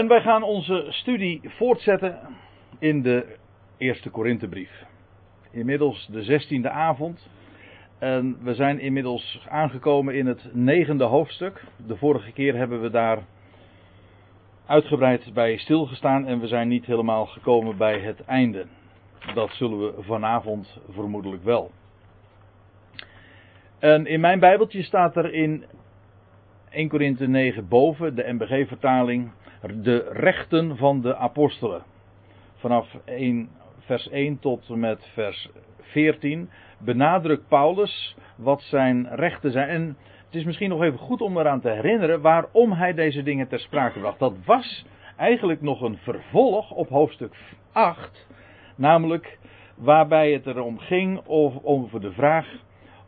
En wij gaan onze studie voortzetten in de eerste Korinthebrief. Inmiddels de zestiende avond. En we zijn inmiddels aangekomen in het negende hoofdstuk. De vorige keer hebben we daar uitgebreid bij stilgestaan en we zijn niet helemaal gekomen bij het einde. Dat zullen we vanavond vermoedelijk wel. En in mijn Bijbeltje staat er in 1 Korinthe 9 boven, de MBG-vertaling, de rechten van de apostelen. Vanaf 1, vers 1 tot en met vers 14 benadrukt Paulus wat zijn rechten zijn. En het is misschien nog even goed om eraan te herinneren waarom hij deze dingen ter sprake bracht. Dat was eigenlijk nog een vervolg op hoofdstuk 8, namelijk waarbij het erom ging of, over de vraag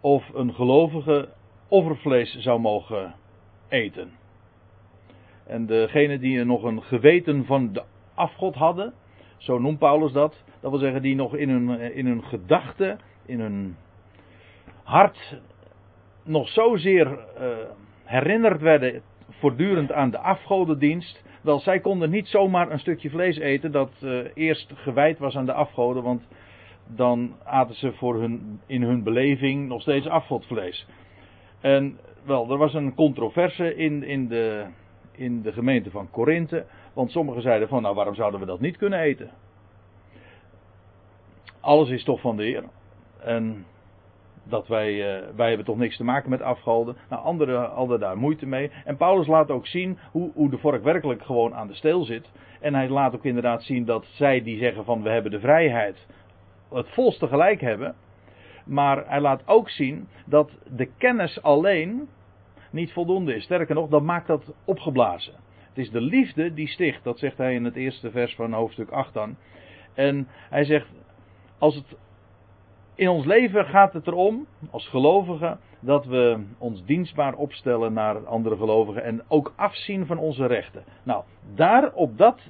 of een gelovige offervlees zou mogen eten. En degene die nog een geweten van de afgod hadden, zo noemt Paulus dat, dat wil zeggen die nog in hun, in hun gedachten, in hun hart nog zozeer uh, herinnerd werden voortdurend aan de afgodendienst. Wel, zij konden niet zomaar een stukje vlees eten dat uh, eerst gewijd was aan de afgoden, want dan aten ze voor hun, in hun beleving nog steeds afgodvlees. En wel, er was een controverse in, in, de, in de gemeente van Korinthe. Want sommigen zeiden van, nou waarom zouden we dat niet kunnen eten? Alles is toch van de Heer. En dat wij, uh, wij hebben toch niks te maken met afgoden. Nou, anderen hadden daar moeite mee. En Paulus laat ook zien hoe, hoe de vork werkelijk gewoon aan de steel zit. En hij laat ook inderdaad zien dat zij die zeggen van we hebben de vrijheid, het volste gelijk hebben. Maar hij laat ook zien dat de kennis alleen niet voldoende is. Sterker nog, dan maakt dat opgeblazen. Het is de liefde die sticht, dat zegt hij in het eerste vers van hoofdstuk 8 dan. En hij zegt, als het in ons leven gaat het erom, als gelovigen, dat we ons dienstbaar opstellen naar andere gelovigen en ook afzien van onze rechten. Nou, daar op dat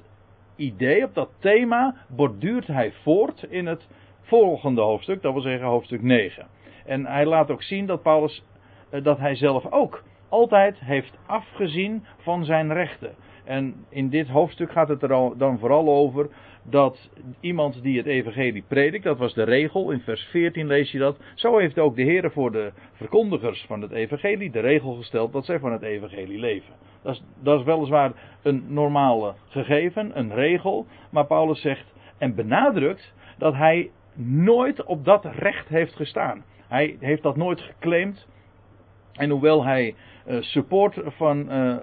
idee, op dat thema, borduurt hij voort in het volgende hoofdstuk, dat wil zeggen hoofdstuk 9. En hij laat ook zien dat Paulus, eh, dat hij zelf ook altijd heeft afgezien van zijn rechten. En in dit hoofdstuk gaat het er dan vooral over dat iemand die het evangelie predikt, dat was de regel, in vers 14 lees je dat, zo heeft ook de Heer voor de verkondigers van het evangelie de regel gesteld dat zij van het evangelie leven. Dat is, dat is weliswaar een normale gegeven, een regel, maar Paulus zegt en benadrukt dat hij nooit op dat recht heeft gestaan. Hij heeft dat nooit geclaimd. En hoewel hij support van, uh,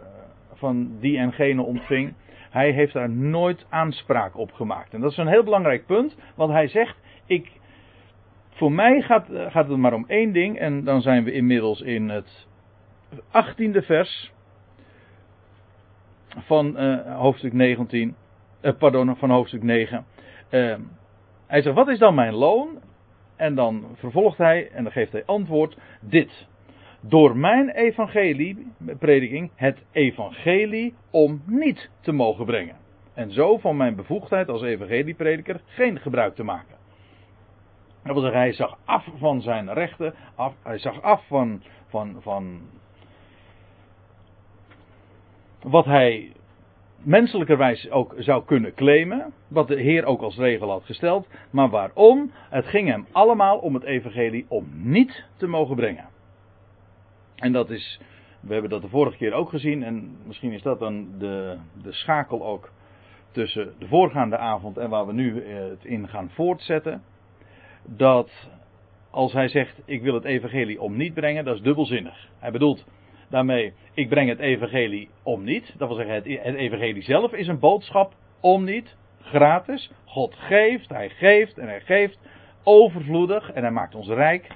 van die en gene ontving, hij heeft daar nooit aanspraak op gemaakt. En dat is een heel belangrijk punt, want hij zegt: ik, Voor mij gaat, gaat het maar om één ding, en dan zijn we inmiddels in het 18e vers van uh, hoofdstuk 19, pardon, van hoofdstuk 9. Hij zegt, wat is dan mijn loon? En dan vervolgt hij en dan geeft hij antwoord, dit. Door mijn evangelie, prediking, het evangelie om niet te mogen brengen. En zo van mijn bevoegdheid als evangelieprediker geen gebruik te maken. Dat wil zeggen, hij zag af van zijn rechten, af, hij zag af van, van, van wat hij menselijkerwijs ook zou kunnen claimen. Wat de Heer ook als regel had gesteld. Maar waarom? Het ging hem allemaal om het evangelie om niet te mogen brengen. En dat is, we hebben dat de vorige keer ook gezien. En misschien is dat dan de, de schakel ook tussen de voorgaande avond en waar we nu eh, het in gaan voortzetten. Dat als hij zegt, ik wil het evangelie om niet brengen, dat is dubbelzinnig. Hij bedoelt, daarmee, ik breng het evangelie om niet. Dat wil zeggen, het, het evangelie zelf is een boodschap om niet, gratis. God geeft, hij geeft en hij geeft overvloedig en hij maakt ons rijk.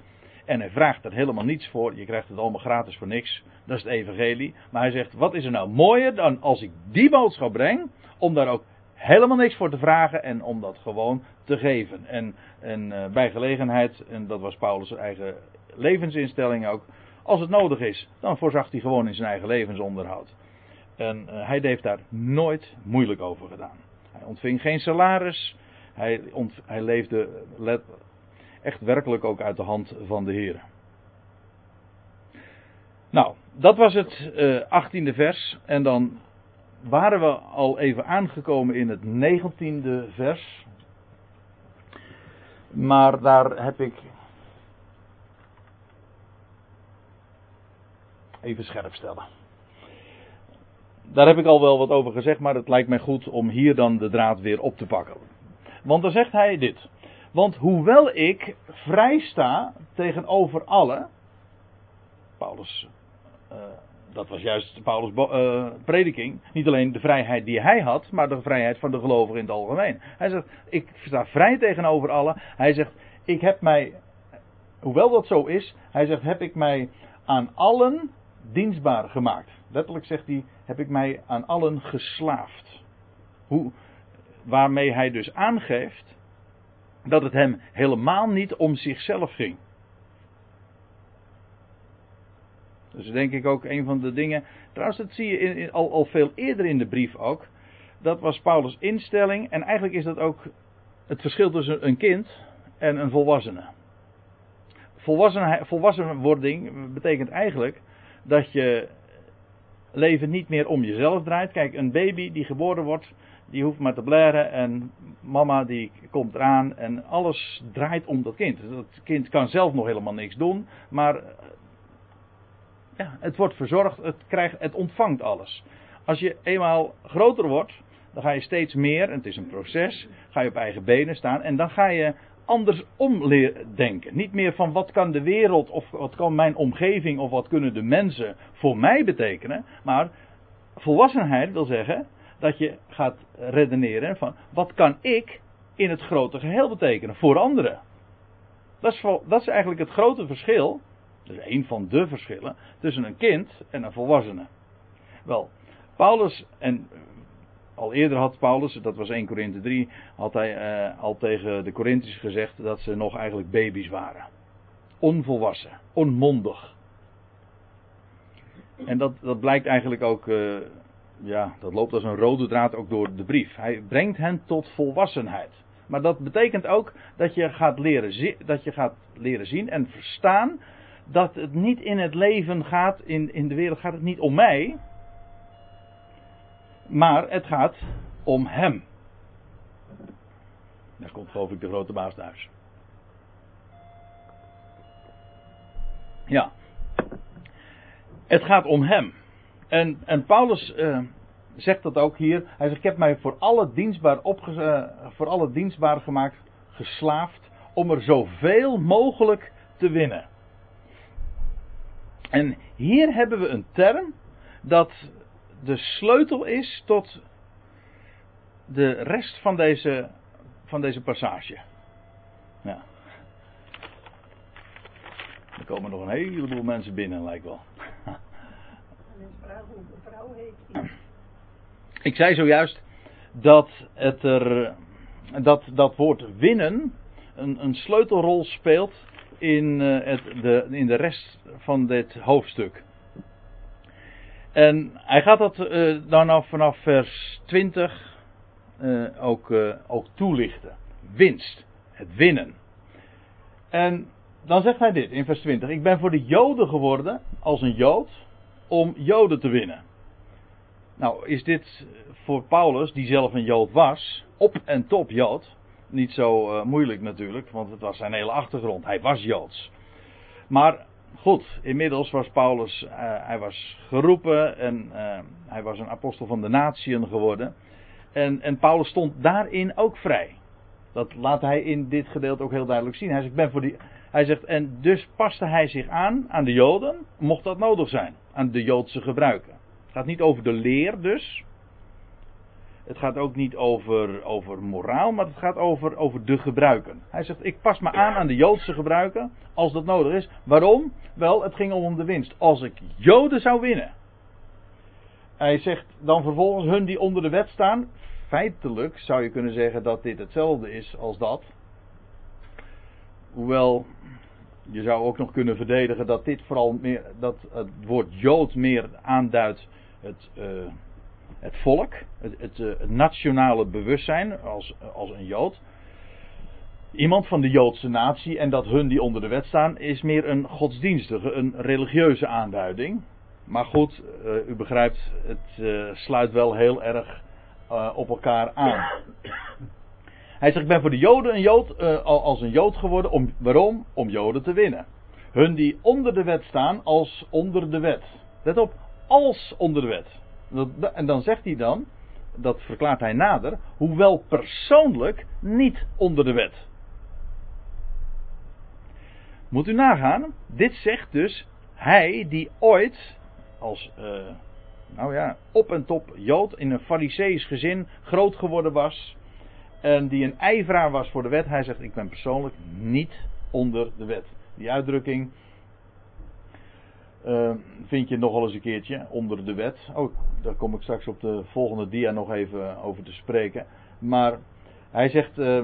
En hij vraagt er helemaal niets voor. Je krijgt het allemaal gratis voor niks. Dat is het evangelie. Maar hij zegt, wat is er nou mooier dan als ik die boodschap breng, om daar ook helemaal niks voor te vragen en om dat gewoon te geven. En, en uh, bij gelegenheid, en dat was Paulus' eigen levensinstelling ook, als het nodig is, dan voorzag hij gewoon in zijn eigen levensonderhoud. En uh, hij heeft daar nooit moeilijk over gedaan. Hij ontving geen salaris. Hij, hij leefde let, echt werkelijk ook uit de hand van de Heer. Nou, dat was het uh, 18e vers. En dan waren we al even aangekomen in het negentiende vers. Maar daar heb ik. Even scherp stellen. Daar heb ik al wel wat over gezegd, maar het lijkt mij goed om hier dan de draad weer op te pakken. Want dan zegt hij dit. Want hoewel ik vrij sta tegenover allen. Paulus. Uh, dat was juist Paulus' uh, prediking. Niet alleen de vrijheid die hij had, maar de vrijheid van de gelovigen in het algemeen. Hij zegt: Ik sta vrij tegenover allen. Hij zegt: Ik heb mij. Hoewel dat zo is, hij zegt: Heb ik mij aan allen dienstbaar gemaakt. Letterlijk zegt hij: Heb ik mij aan allen geslaafd. Hoe, waarmee hij dus aangeeft dat het hem helemaal niet om zichzelf ging. Dus denk ik ook een van de dingen. Trouwens, dat zie je in, al, al veel eerder in de brief ook. Dat was Paulus' instelling. En eigenlijk is dat ook het verschil tussen een kind en een volwassene. Volwassen, volwassenwording betekent eigenlijk dat je leven niet meer om jezelf draait. Kijk, een baby die geboren wordt, die hoeft maar te blaren en mama die komt eraan en alles draait om dat kind. Dat kind kan zelf nog helemaal niks doen, maar ja, het wordt verzorgd, het, krijgt, het ontvangt alles. Als je eenmaal groter wordt, dan ga je steeds meer, en het is een proces, ga je op eigen benen staan en dan ga je leren denken. Niet meer van wat kan de wereld of wat kan mijn omgeving of wat kunnen de mensen voor mij betekenen, maar volwassenheid wil zeggen dat je gaat redeneren van wat kan ik in het grote geheel betekenen voor anderen. Dat is, dat is eigenlijk het grote verschil is een van de verschillen tussen een kind en een volwassene. Wel, Paulus, en eh, al eerder had Paulus, dat was 1 Korinthe 3, had hij uh, al tegen de Corinthiërs gezegd dat ze nog eigenlijk baby's waren. Onvolwassen, onmondig. En dat, dat blijkt eigenlijk ook, uh, ja, dat loopt als een rode draad ook door de brief. Hij brengt hen tot volwassenheid. Maar dat betekent ook dat je gaat leren, dat je gaat leren zien en verstaan dat het niet in het leven gaat, in, in de wereld gaat het niet om mij, maar het gaat om Hem. Daar komt geloof ik de grote baas thuis. Ja. Het gaat om Hem. En, en Paulus uh, zegt dat ook hier. Hij zegt: Ik heb mij voor alle dienstbaar, opge, uh, voor alle dienstbaar gemaakt, geslaafd. om er zoveel mogelijk te winnen. En hier hebben we een term dat de sleutel is tot de rest van deze, van deze passage. Er komen nog een heleboel mensen binnen, lijkt wel. Ik zei zojuist dat het er, dat, dat woord winnen een, een sleutelrol speelt in, uh, het, de, in de rest van dit hoofdstuk. En hij gaat dat uh, dan vanaf vers 20 uh, eh, ook, ook toelichten. Winst, het winnen. En dan zegt hij dit in vers 20: Ik ben voor de Joden geworden als een Jood om Joden te winnen. Nou, is dit voor Paulus, die zelf een Jood was, op en top Jood, niet zo uh, moeilijk natuurlijk, want het was zijn hele achtergrond. Hij was Joods. Maar goed, inmiddels was Paulus, uh, hij was geroepen en uh, hij was een apostel van de natieën geworden. En, en Paulus stond daarin ook vrij. Dat laat hij in dit gedeelte ook heel duidelijk zien. Hij zegt, ik ben voor die, hij zegt, en dus paste hij zich aan aan de Joden, mocht dat nodig zijn, aan de Joodse gebruiken. Het gaat niet over de leer dus, het gaat ook niet over, over moraal, maar het gaat over, over de gebruiken. Hij zegt: Ik pas me aan aan de Joodse gebruiken als dat nodig is. Waarom? Wel, het ging om de winst. Als ik Joden zou winnen. Hij zegt dan vervolgens hun die onder de wet staan. Feitelijk zou je kunnen zeggen dat dit hetzelfde is als dat. Hoewel je zou ook nog kunnen verdedigen dat dit vooral meer, dat het woord Jood meer aanduidt het. Uh, het volk, het, eh, het, nationale bewustzijn als, als een Jood. Iemand van de Joodse natie en dat hun die onder de wet staan is meer een godsdienstige, een religieuze aanduiding. maar goed, uh, u begrijpt, het sluit wel heel erg op elkaar aan. Hij zegt, ik ben voor de Joden een Jood, als een Jood geworden. Om, waarom? Om Joden te winnen. Hun die onder de wet staan, als onder de wet. Let op, als onder de wet. En dan zegt hij dan, dat verklaart hij nader, hoewel persoonlijk niet onder de wet. Moet u nagaan, dit zegt dus hij die ooit als, uh, nou ja, op en top Jood in een Farisees gezin groot geworden was. En die een ijveraar was voor de wet. Hij zegt: Ik ben persoonlijk niet onder de wet. Die uitdrukking uh, vind je nogal eens een keertje onder de wet. Oh, daar kom ik straks op de volgende dia nog even over te spreken. Maar hij zegt, uh,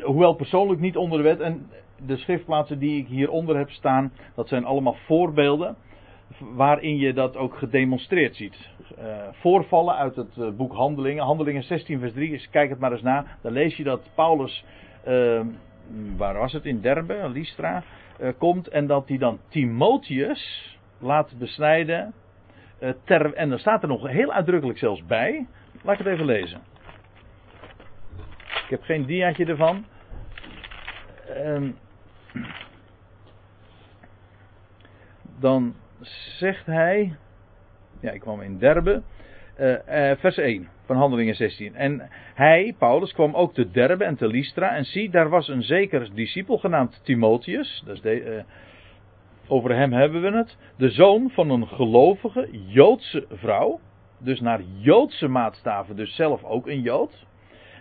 hoewel persoonlijk niet onder de wet. En de schriftplaatsen die ik hieronder heb staan, dat zijn allemaal voorbeelden waarin je dat ook gedemonstreerd ziet. Uh, voorvallen uit het uh, boek Handelingen. Handelingen 16 vers 3, dus kijk het maar eens na. Dan lees je dat Paulus, uh, waar was het, in Derbe, Lystra, komt en dat hij dan Timotheus laat besnijden. ter, en dan staat er nog heel uitdrukkelijk zelfs bij. Laat ik het even lezen. Ik heb geen diaatje ervan. Ehm, dan zegt hij. Ja, ik kwam in Derbe. Uh, uh, vers 1 van Handelingen 16. En hij, Paulus, kwam ook te Derbe en te Lystra. En zie, daar was een zeker discipel genaamd Timotheus. Dat is de, uh, over hem hebben we het. De zoon van een gelovige Joodse vrouw. Dus naar Joodse maatstaven, dus zelf ook een Jood.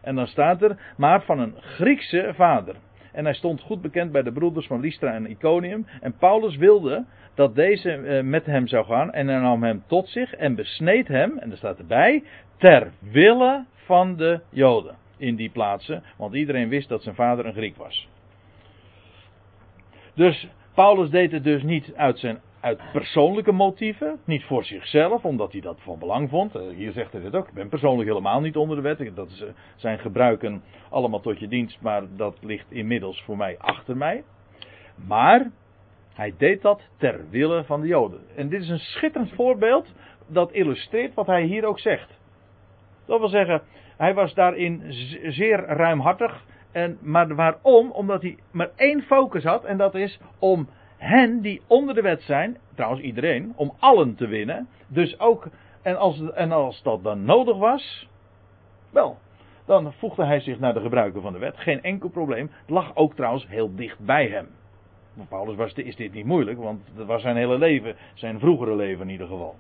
En dan staat er, maar van een Griekse vader. En hij stond goed bekend bij de broeders van Lystra en Iconium. En Paulus wilde dat deze uh, met hem zou gaan. En hij nam hem tot zich en besneed hem, en er staat erbij, ter wille van de Joden in die plaatsen. Want iedereen wist dat zijn vader een Griek was. Dus Paulus deed het dus niet uit zijn uit persoonlijke motieven, niet voor zichzelf, omdat hij dat van belang vond. Eh, hier zegt hij het ook, ik ben persoonlijk helemaal niet onder de wet. Dat is, zijn gebruiken allemaal tot je dienst, maar dat ligt inmiddels voor mij achter mij. Maar hij deed dat ter wille van de Joden. En dit is een schitterend voorbeeld dat illustreert wat hij hier ook zegt. Dat wil zeggen, hij was daarin zeer ruimhartig. En, maar waarom? Omdat hij maar één focus had en dat is om hen die onder de wet zijn, trouwens iedereen, om allen te winnen. Dus ook, en als, en als dat dan nodig was, wel, dan voegde hij zich naar de gebruiken van de wet. Geen enkel probleem. Het lag ook trouwens heel dicht bij hem. Voor Paulus was, is dit niet moeilijk, want dat was zijn hele leven, zijn vroegere leven in ieder geval.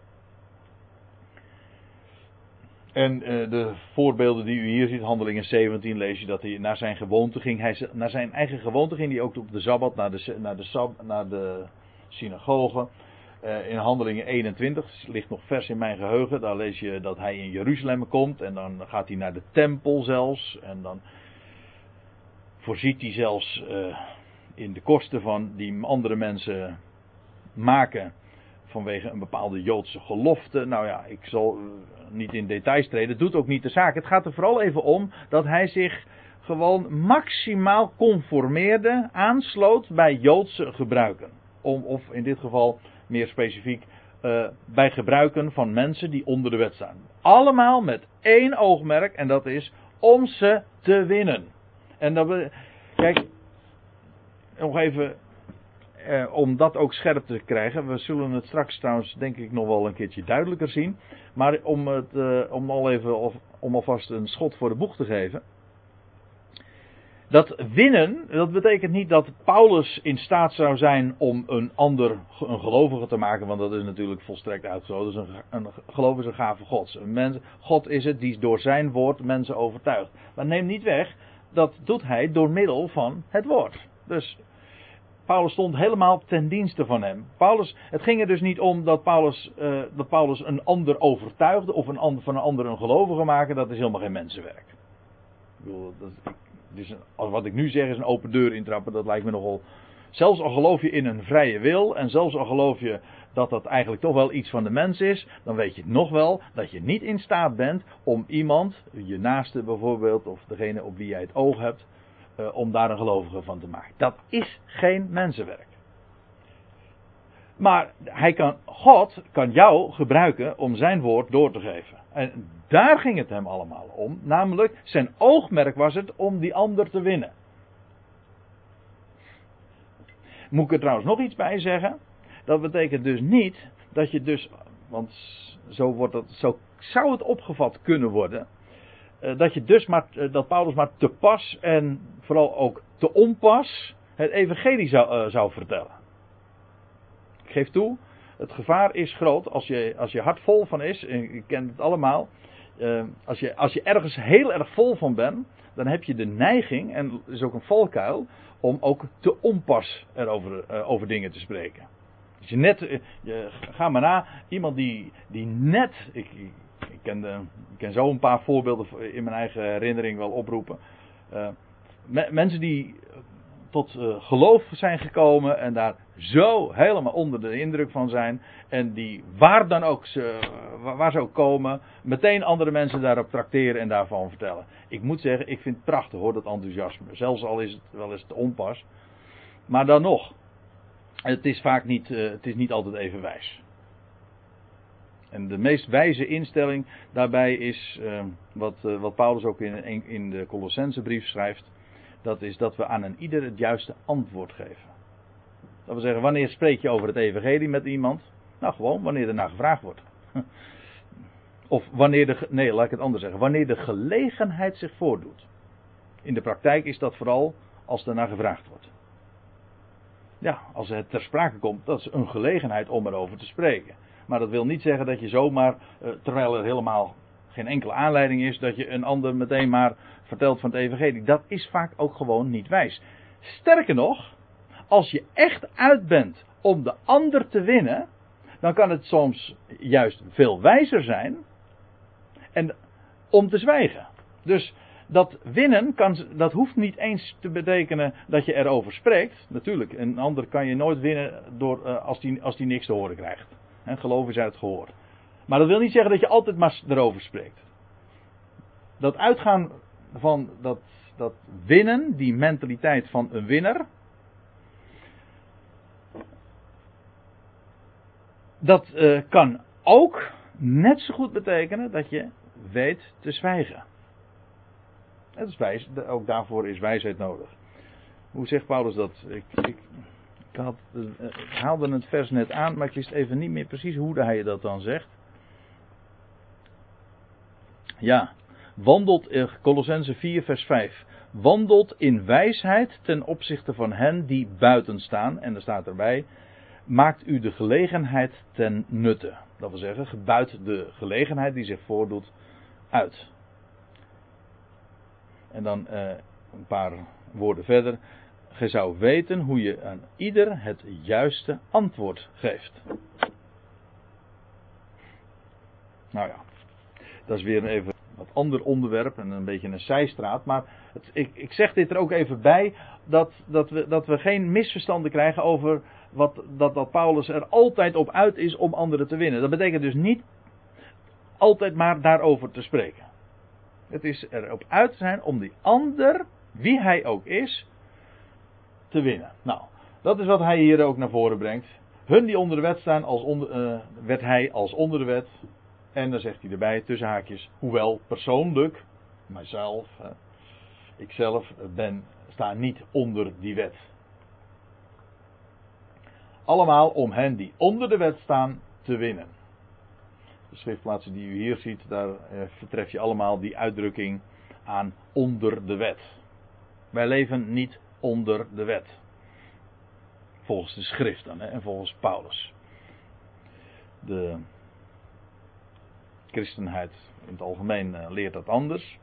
En uh, de voorbeelden die u hier ziet, handelingen 17, lees je dat hij naar zijn gewoonte ging. Hij, naar zijn eigen gewoonte ging hij ook op de Sabbat naar de, naar de, naar de synagoge. Uh, in handelingen 21, ligt nog vers in mijn geheugen, daar lees je dat hij in Jeruzalem komt. En dan gaat hij naar de tempel zelfs. En dan voorziet hij zelfs uh, in de kosten van die andere mensen maken vanwege een bepaalde Joodse gelofte. Nou ja, ik zal niet in details treden, het doet ook niet de zaak. Het gaat er vooral even om dat hij zich gewoon maximaal conformeerde, aansloot bij Joodse gebruiken. Om, of in dit geval meer specifiek uh, bij gebruiken van mensen die onder de wet staan. Allemaal met één oogmerk en dat is om ze te winnen. En dat we, kijk, nog even eh, om dat ook scherp te krijgen. We zullen het straks trouwens denk ik nog wel een keertje duidelijker zien. Maar om, het, eh, om al even of, om alvast een schot voor de boeg te geven. Dat winnen, dat betekent niet dat Paulus in staat zou zijn om een ander een gelovige te maken, want dat is natuurlijk volstrekt uitgesloten. Dus een, een geloof is een gave gods. Een mens, God is het die door zijn woord mensen overtuigt. Maar neem niet weg, dat doet hij door middel van het woord. Dus Paulus stond helemaal ten dienste van hem. Paulus, het ging er dus niet om dat Paulus, uh, dat Paulus een ander overtuigde of een ander, van een ander een gelovige maken. Dat is helemaal geen mensenwerk. Ik bedoel, dat, wat ik nu zeg is een open deur intrappen. Dat lijkt me nogal. Zelfs al geloof je in een vrije wil en zelfs al geloof je dat dat eigenlijk toch wel iets van de mens is, dan weet je nog wel dat je niet in staat bent om iemand, je naaste bijvoorbeeld, of degene op wie jij het oog hebt, uh, om daar een gelovige van te maken. Dat is geen mensenwerk. Maar hij kan, God kan jou gebruiken om zijn woord door te geven. En daar ging het hem allemaal om. Namelijk, zijn oogmerk was het om die ander te winnen. Moet ik er trouwens nog iets bij zeggen? Dat betekent dus niet dat je dus, want zo, wordt het, zo zou het opgevat kunnen worden. Eh, dat je dus maar, eh, dat Paulus maar te pas en vooral ook te onpas het evangelie zou, uh, zou vertellen. Ik geef toe, het gevaar is groot als je, als je hart vol van is, je kent het allemaal. als, je, als je ergens heel erg vol van bent, dan heb je de neiging, en dat is ook een valkuil, om ook te onpas erover over dingen te spreken. Als je net, ga maar na, iemand die, die net, ik, de, ik ken zo een paar voorbeelden in mijn eigen herinnering wel oproepen. Uh, mensen die tot uh, geloof zijn gekomen en daar zo helemaal onder de indruk van zijn. En die waar dan ook ze, waar ze ook komen, meteen andere mensen daarop trakteren en daarvan vertellen. Ik moet zeggen, ik vind het prachtig hoor, dat enthousiasme. Zelfs al is het wel eens te onpas. Maar dan nog, het is vaak niet, het is niet altijd even wijs. En de meest wijze instelling daarbij is, uh, wat, uh, wat Paulus ook in, in de Colossensebrief schrijft, dat is dat we aan een ieder het juiste antwoord geven. Dat wil zeggen, wanneer spreek je over het evangelie met iemand? Nou, gewoon wanneer er naar gevraagd wordt. Of wanneer de, nee, laat ik het anders zeggen, wanneer de gelegenheid zich voordoet. In de praktijk is dat vooral als er naar gevraagd wordt. Ja, als het ter sprake komt, dat is een gelegenheid om erover te spreken. Maar dat wil niet zeggen dat je zomaar, eh, terwijl er helemaal geen enkele aanleiding is, dat je een ander meteen maar vertelt van het evangelie. Dat is vaak ook gewoon niet wijs. Sterker nog, als je echt uit bent om de ander te winnen, dan kan het soms juist veel wijzer zijn en om te zwijgen. Dus dat winnen, kan, dat hoeft niet eens te betekenen dat je erover spreekt. Natuurlijk, een ander kan je nooit winnen door, uh, als die, als die niks te horen krijgt. En geloof is uit het gehoor. Maar dat wil niet zeggen dat je altijd maar erover spreekt. Dat uitgaan van dat, dat winnen, die mentaliteit van een winnaar. Dat uh, kan ook net zo goed betekenen dat je weet te zwijgen. Het is wijs, ook daarvoor is wijsheid nodig. Hoe zegt Paulus dat? Ik, ik, ik, eh, haalde het vers net aan, maar ik wist even niet meer precies hoe hij dat dan zegt. Ja, wandelt, in Colossense 4 vers 5. Wandelt in wijsheid ten opzichte van hen die buiten staan. En er staat erbij, maakt u de gelegenheid ten nutte. Dat wil zeggen, gebuit de gelegenheid die zich voordoet uit. En dan uh, een paar woorden verder. Je zou weten hoe je aan ieder het juiste antwoord geeft. Nou ja, dat is weer even wat ander onderwerp en een beetje een zijstraat. Maar ik, ik, zeg dit er ook even bij dat, dat, we, dat we geen misverstanden krijgen over wat, dat, dat Paulus er altijd op uit is om anderen te winnen. Dat betekent dus niet altijd maar daarover te spreken. Het is erop uit te zijn om die ander, wie hij ook is, te winnen. Nou, dat is wat hij hier ook naar voren brengt. Hun die onder de wet staan, als onder, uh, werd hij als onder de wet. En dan zegt hij erbij, tussen haakjes, hoewel persoonlijk, mijzelf, uh, ikzelf ben, sta niet onder die wet. Allemaal om hen die onder de wet staan te winnen. De schriftplaatsen die u hier ziet, daar uh, vertref je allemaal die uitdrukking aan onder de wet. Wij leven niet onder de wet. Volgens de schrift dan, hè, en volgens Paulus. De christenheid in het algemeen uh, leert dat anders.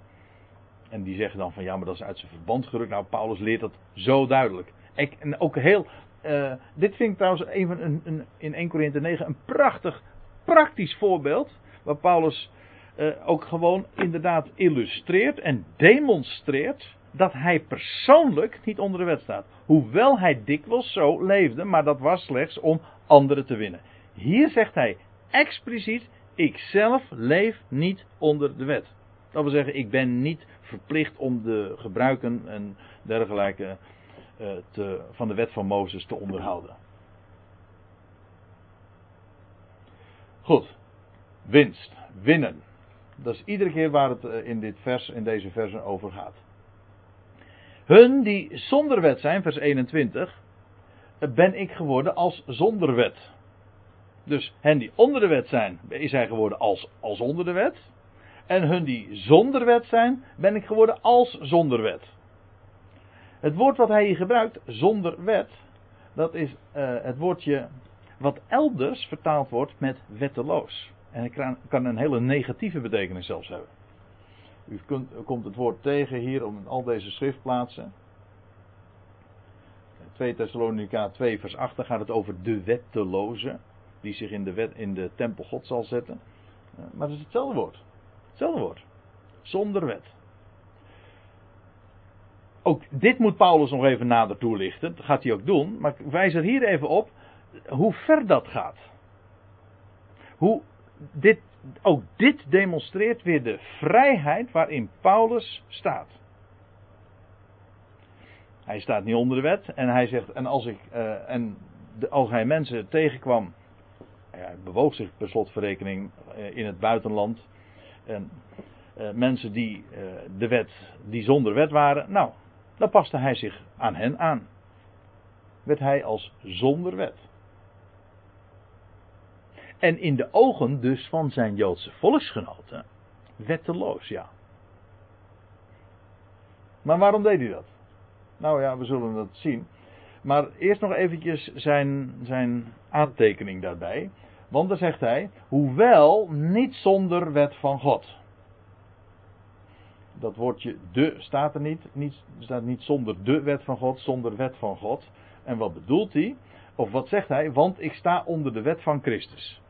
En die zeggen dan van ja, maar dat is uit zijn verband gerukt. Nou, Paulus leert dat zo duidelijk. Ik, en ook heel. Uh, dit vind ik trouwens even een, een, in 1 Corinthië 9 een prachtig, praktisch voorbeeld. Waar Paulus uh, ook gewoon inderdaad illustreert en demonstreert dat hij persoonlijk niet onder de wet staat. Hoewel hij dikwijls zo leefde, maar dat was slechts om anderen te winnen. Hier zegt hij expliciet: Ik zelf leef niet onder de wet. Dat wil zeggen, ik ben niet verplicht om de gebruiken en dergelijke uh, te, van de wet van Mozes te onderhouden. Goed. Winst. Winnen. Dat is iedere keer waar het eh, in, dit vers, in deze versen over gaat. Hun die zonder wet zijn, vers 21, ben ik geworden als zonder wet. Dus hen die onder de wet zijn, is hij geworden als, als onder de wet. En hun die zonder wet zijn, ben ik geworden als zonder wet. Het woord wat hij hier gebruikt, zonder wet, dat is uh, het woordje wat elders vertaald wordt met wetteloos. En het kan een hele negatieve betekenis zelfs hebben. U, kunt, komt het woord tegen hier om al deze schriftplaatsen. 2 Thessalonica 2 vers 8 gaat het over de wetteloze. Die zich in de, wet, in de tempel God zal zetten. Eh, maar het is hetzelfde woord. Hetzelfde woord. Zonder wet. Ook dit moet Paulus nog even nader toelichten. Dat gaat hij ook doen. Maar wijs er hier even op hoe ver dat gaat. Hoe dit, ook dit demonstreert weer de vrijheid waarin Paulus staat. Hij staat niet onder de wet en hij zegt, en als, ik, uh, en de, hij mensen tegenkwam, hij bewoog zich per slotverrekening uh, in het buitenland, en uh, mensen die de wet, die zonder wet waren, nou, dan paste hij zich aan hen aan. Werd hij als zonder wet. En in de ogen dus van zijn Joodse volksgenoten wetteloos, ja. Maar waarom deed hij dat? Nou ja, we zullen dat zien. Maar eerst nog eventjes zijn, zijn aantekening daarbij. Want dan zegt hij, hoewel niet zonder wet van God. Dat woordje de staat er niet. niet staat niet zonder de wet van God, zonder wet van God. En wat bedoelt hij? Of wat zegt hij? Want ik sta onder de wet van Christus.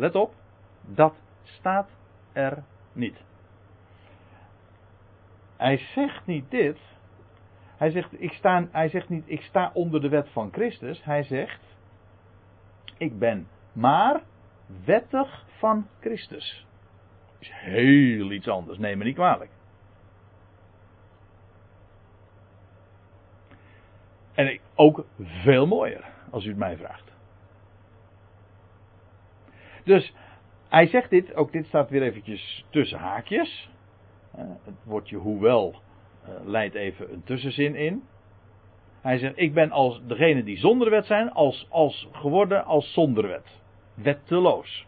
Let op, dat staat er niet. Hij zegt niet dit. Hij zegt, ik sta, hij zegt niet, ik sta onder de wet van Christus. Hij zegt, ik ben maar wettig van Christus. Dat is heel iets anders, neem me niet kwalijk. En ook veel mooier, als u het mij vraagt. Dus hij zegt dit, ook dit staat weer eventjes tussen haakjes. Het woordje hoewel uh, leidt even een tussenzin in. Hij zegt, ik ben als degene die zonder wet zijn, als, als geworden als zonder wet. Wetteloos.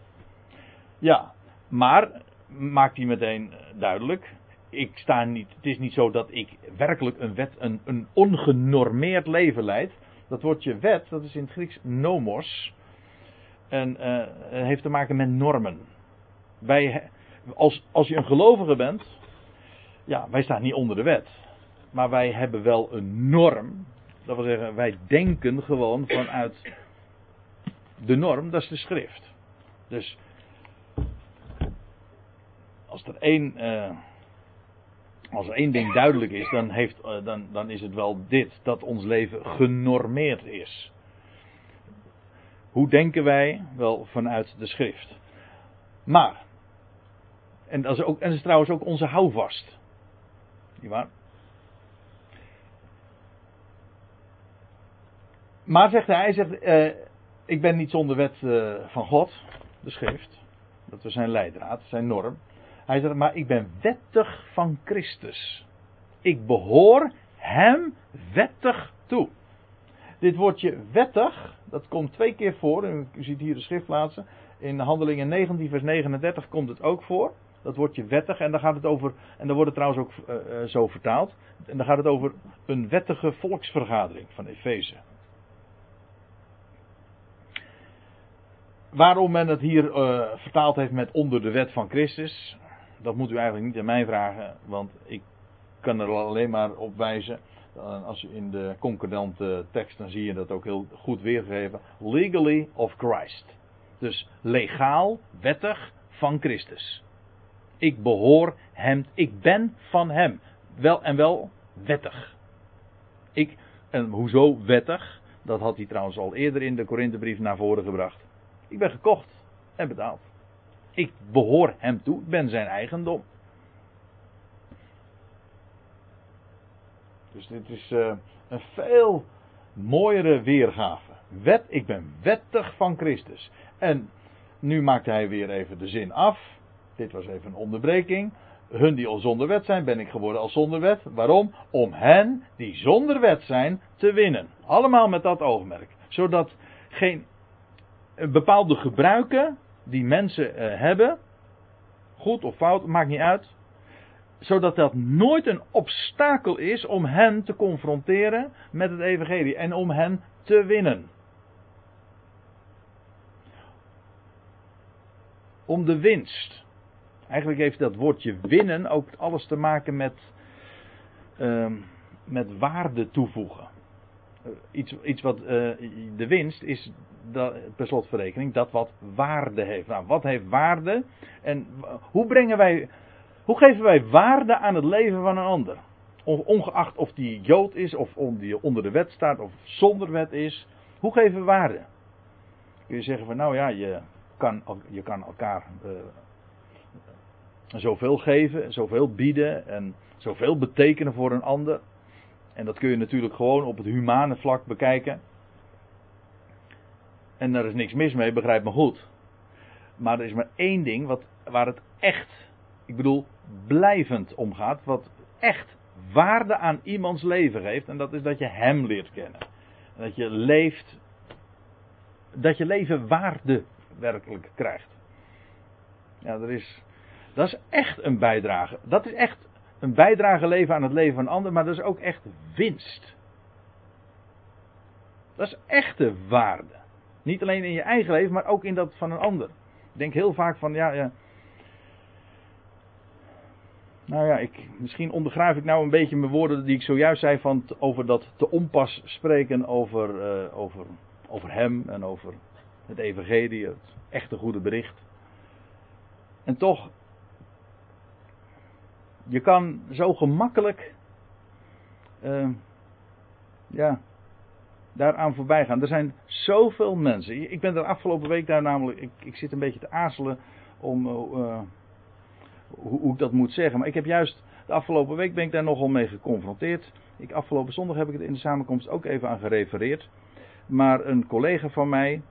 Ja, maar maakt hij meteen duidelijk. Ik sta niet, het is niet zo dat ik werkelijk een wet, een, een ongenormeerd leven leid. Dat woordje wet, dat is in het Grieks nomos. En uh, heeft te maken met normen. Wij, als, als je een gelovige bent, ja, wij staan niet onder de wet. Maar wij hebben wel een norm. Dat wil zeggen, wij denken gewoon vanuit de norm, dat is de schrift. Dus als er één, uh, als één ding duidelijk is, dan, heeft, uh, dan, dan is het wel dit: dat ons leven genormeerd is. Hoe denken wij? Wel vanuit de schrift. Maar, en dat is, ook, en dat is trouwens ook onze houvast. Niet waar? Maar zegt hij, zegt, uh, ik ben niet zonder wet uh, van God, de schrift. Dat was zijn leidraad, zijn norm. Hij zegt, maar ik ben wettig van Christus. Ik behoor hem wettig toe. Dit woordje wettig, dat komt twee keer voor. U ziet hier de schriftplaatsen. In Handelingen 19, vers 39 komt het ook voor. Dat woordje wettig. En dan gaat het over. En dan wordt het trouwens ook uh, zo vertaald. En dan gaat het over een wettige volksvergadering van Efeze. Waarom men het hier uh, vertaald heeft met onder de wet van Christus. Dat moet u eigenlijk niet aan mij vragen. Want ik kan er alleen maar op wijzen als je in de concordante tekst, dan zie je dat ook heel goed weergegeven. Legally of Christ. Dus legaal, wettig van Christus. Ik behoor hem, ik ben van hem. Wel en wel wettig. Ik, en hoezo wettig? Dat had hij trouwens al eerder in de Korinthebrief naar voren gebracht. Ik ben gekocht en betaald. Ik behoor hem toe, ik ben zijn eigendom. Dus dit is uh, een veel mooiere weergave. wet, ik ben wettig van Christus. En nu maakt hij weer even de zin af. Dit was even een onderbreking. Hun die al zonder wet zijn, ben ik geworden als zonder wet. Waarom? Om hen die zonder wet zijn te winnen. Allemaal met dat oogmerk. Zodat geen bepaalde gebruiken die mensen uh, hebben, goed of fout, maakt niet uit. Zodat dat nooit een obstakel is om hen te confronteren met het evangelie en om hen te winnen. Om de winst. Eigenlijk heeft dat woordje winnen ook alles te maken met, uh, met waarde toevoegen. Uh, iets, iets wat uh, de winst is dat, per slotverrekening dat wat waarde heeft. Nou, wat heeft waarde? En hoe brengen wij, hoe geven wij waarde aan het leven van een ander? Ongeacht of die Jood is, of die onder de wet staat, of zonder wet is. Hoe geven we waarde? Kun je zeggen van nou ja, je kan, je kan elkaar uh, zoveel geven, zoveel bieden en zoveel betekenen voor een ander. En dat kun je natuurlijk gewoon op het humane vlak bekijken. En daar is niks mis mee, begrijp me goed. Maar er is maar één ding wat, waar het echt, ik bedoel, blijvend om gaat. Wat echt waarde aan iemands leven geeft. En dat is dat je hem leert kennen. En dat je leeft. Dat je leven waarde werkelijk krijgt. Ja, er is. Dat is echt een bijdrage. Dat is echt een bijdrage leven aan het leven van anderen, maar dat is ook echt winst. Dat is echte waarde. Niet alleen in je eigen leven, maar ook in dat van een ander. Ik denk heel vaak van, ja, ja. Nou ja, ik, misschien ondergraaf ik nou een beetje mijn woorden die ik zojuist zei van over dat te onpas spreken over, uh, over, over hem en over het evangelie, het echte goede bericht. En toch, je kan zo gemakkelijk, uh, ja, daaraan voorbij gaan. Er zijn zoveel mensen. Ik ben er afgelopen week daar namelijk. Ik, ik zit een beetje te aarzelen om uh, hoe, ik dat moet zeggen. Maar ik heb juist de afgelopen week ben ik daar nogal mee geconfronteerd. Ik, afgelopen zondag heb ik het in de samenkomst ook even aan gerefereerd. Maar een collega van mij,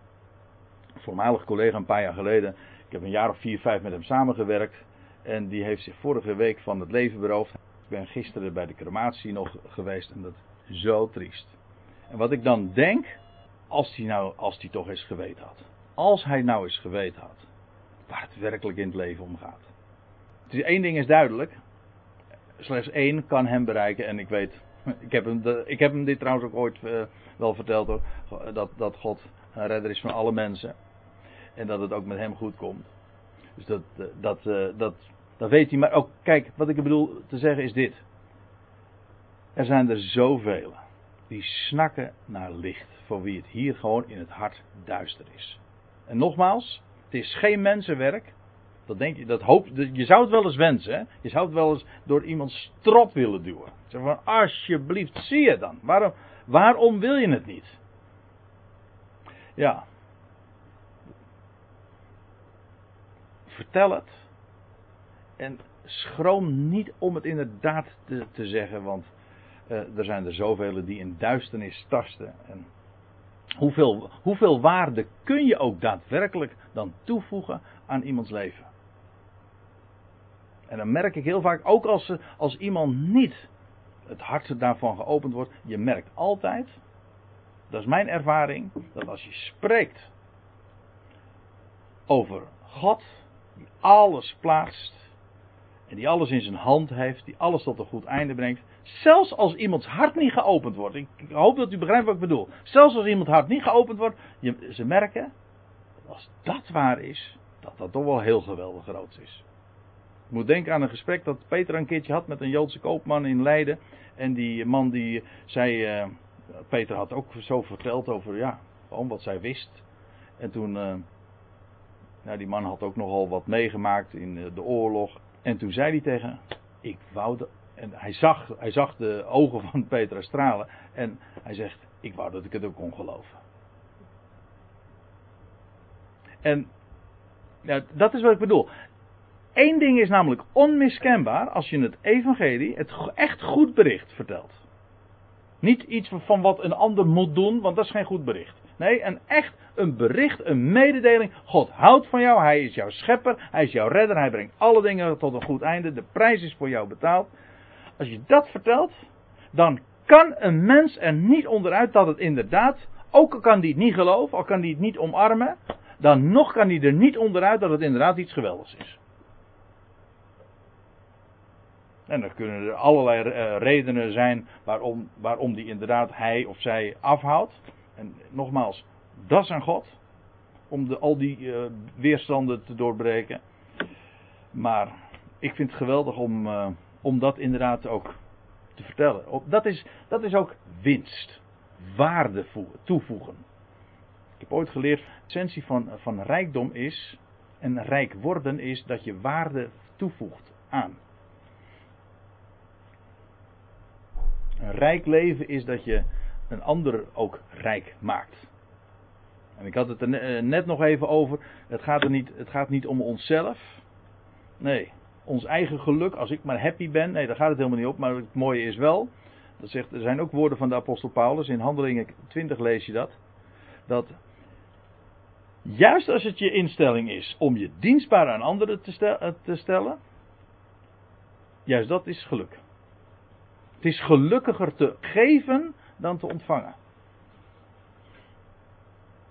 voormalig collega een paar jaar geleden. Ik heb een jaar of vier, vijf met hem samengewerkt. En die heeft zich vorige week van het leven beroofd. Ik ben gisteren bij de crematie nog geweest en dat is zo triest. En wat ik dan denk, als hij nou, als hij toch eens geweten had. Als hij nou eens geweten had. Waar het werkelijk in het leven om gaat. Is één ding is duidelijk. Slechts één kan hem bereiken. En ik weet, ik heb hem, ik heb hem dit trouwens ook ooit uh, wel verteld hoor. Dat, dat God een redder is van alle mensen. En dat het ook met hem goed komt. Dus dat, eh, dat, dat, dat weet hij. Maar ook, kijk, wat ik bedoel te zeggen is dit. Er zijn er zoveel die snakken naar licht, voor wie het hier gewoon in het hart duister is. En nogmaals, het is geen mensenwerk. Dat denk je, dat hoop, je zou het wel eens wensen, hè? Je zou het wel eens door iemand strop willen duwen. Zeg van, alsjeblieft, zie je dan. Waarom, waarom wil je het niet? Ja. Vertel het. En schroom niet om het inderdaad te, te zeggen, want uh, er zijn er zoveel die in duisternis tasten. En hoeveel, hoeveel waarde kun je ook daadwerkelijk dan toevoegen aan iemands leven? En dan merk ik heel vaak, ook als, als iemand niet het hart daarvan geopend wordt, je merkt altijd, dat is mijn ervaring, dat als je spreekt over God, die alles plaatst, en die alles in zijn hand heeft, die alles tot een goed einde brengt, Zelfs als iemands hart niet geopend wordt. Ik, hoop dat u begrijpt wat ik bedoel. Zelfs als iemands hart niet geopend wordt. Je, ze merken. Als dat waar is. Dat dat toch wel heel geweldig groot is. Ik moet denken aan een gesprek dat Peter een keertje had met een Joodse koopman in Leiden. En die man die zei. Uh, Peter had ook zo verteld over. Ja, wat zij wist. En toen. Uh, nou, die man had ook nogal wat meegemaakt in eh, de oorlog. En toen zei hij tegen. Ik wou de en hij zag, hij zag de ogen van Petra stralen. En hij zegt: Ik wou dat ik het ook kon geloven. En ja, dat is wat ik bedoel. Eén ding is namelijk onmiskenbaar als je het evangelie, het echt goed bericht vertelt. Niet iets van wat een ander moet doen, want dat is geen goed bericht. Nee, een echt een bericht, een mededeling. God houdt van jou, hij is jouw schepper, hij is jouw redder, hij brengt alle dingen tot een goed einde. De prijs is voor jou betaald. Als je dat vertelt, dan kan een mens er niet onderuit dat het inderdaad, ook al kan hij het niet geloven, al kan hij het niet omarmen, dan nog kan hij er niet onderuit dat het inderdaad iets geweldigs is. En er kunnen er allerlei eh, redenen zijn waarom, waarom die inderdaad hij of zij afhoudt. En nogmaals, dat is aan God. Om de, al die uh, weerstanden te doorbreken. Maar ik vind het geweldig om, uh, om dat inderdaad ook te vertellen. Dat is, dat is ook winst. Waarde toevoegen. Ik heb ooit geleerd, de essentie van, van rijkdom is, en rijk worden is, dat je waarde toevoegt aan. Een rijk leven is dat je een ander ook rijk maakt. En ik had het er eh, net nog even over. Het gaat, er niet, het gaat niet om onszelf. Nee, ons eigen geluk. Als ik maar happy ben. Nee, daar gaat het helemaal niet op. Maar het mooie is wel. Dat zegt, er zijn ook woorden van de apostel Paulus. In Handelingen 20 lees je dat. Dat juist als het je instelling is om je dienstbaar aan anderen te, te stellen. Juist dat is geluk. Het is gelukkiger te geven dan te ontvangen.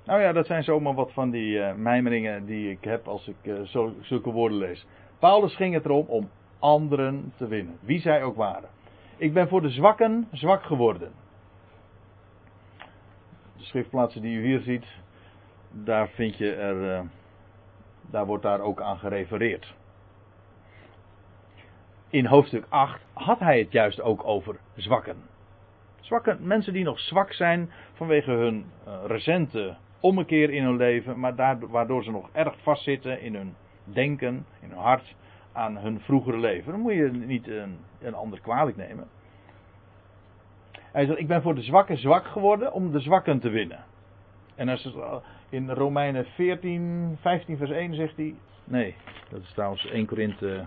Nou ja, dat zijn zomaar wat van die uh, mijmeringen die ik heb als ik zo, zulke woorden lees. Paulus ging het erom om anderen te winnen, wie zij ook waren. Ik ben voor de zwakken zwak geworden. De schriftplaatsen die u hier ziet, daar vind je er, uh, daar wordt daar ook aan gerefereerd in hoofdstuk 8 had hij het juist ook over zwakken. Zwakken, mensen die nog zwak zijn vanwege hun uh, recente ommekeer in hun leven, maar daardoor, waardoor ze nog erg vastzitten in hun denken, in hun hart, aan hun vroegere leven. Dan moet je niet een, een ander kwalijk nemen. Hij zegt, ik ben voor de zwakken zwak geworden om de zwakken te winnen. En als eh, in Romeinen 14, 15 vers 1 zegt hij, nee, dat is trouwens 1 Korinthe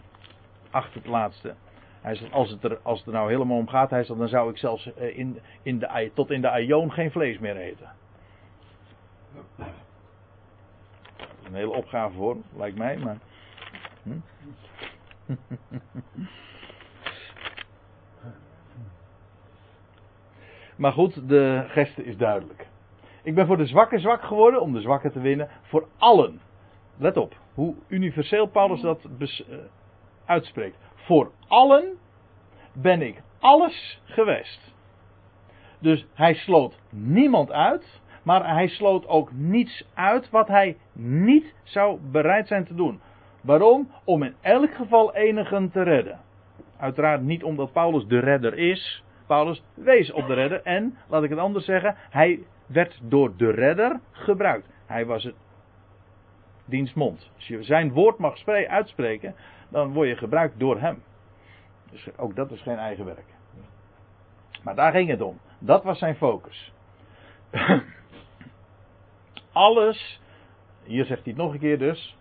achter het laatste. Hij zegt, als het, er, als het er nou helemaal om gaat, hij zegt, dan zou ik zelfs eh, in, in de, tot in de aion geen vlees meer eten. Een hele opgave voor, lijkt mij, maar. Hm? maar goed, de geste is duidelijk. Ik ben voor de zwakken zwak geworden om de zwakken te winnen. Voor allen. Let op, hoe universeel Paulus dat eh, uitspreekt. Voor allen ben ik alles geweest. Dus hij sloot niemand uit, maar hij sloot ook niets uit wat hij niet zou bereid zijn te doen. Waarom? Om in elk geval enigen te redden. Uiteraard niet omdat Paulus de redder is. Paulus wees op de redder en, laat ik het anders zeggen, hij werd door de redder gebruikt. Hij was het dienstmond. Als je zijn woord mag uitspreken, dan word je gebruikt door hem. Dus ook dat is geen eigen werk. Maar daar ging het om. Dat was zijn focus. alles, hier zegt hij het nog een keer dus.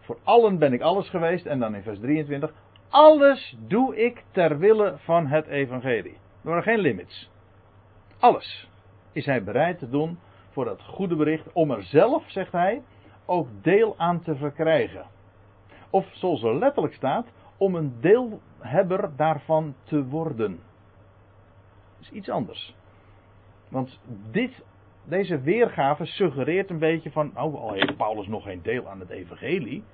Voor allen ben ik alles geweest. En dan in vers 23. Alles doe ik ter wille van het evangelie. Er waren geen limits. Alles is hij bereid te doen voor dat goede bericht. Om er zelf, zegt hij, ook deel aan te verkrijgen. Of zoals er letterlijk staat, om een deelhebber daarvan te worden. Dat is iets anders. Want dit, deze weergave suggereert een beetje van, oh, al heeft Paulus nog geen deel aan het evangelie.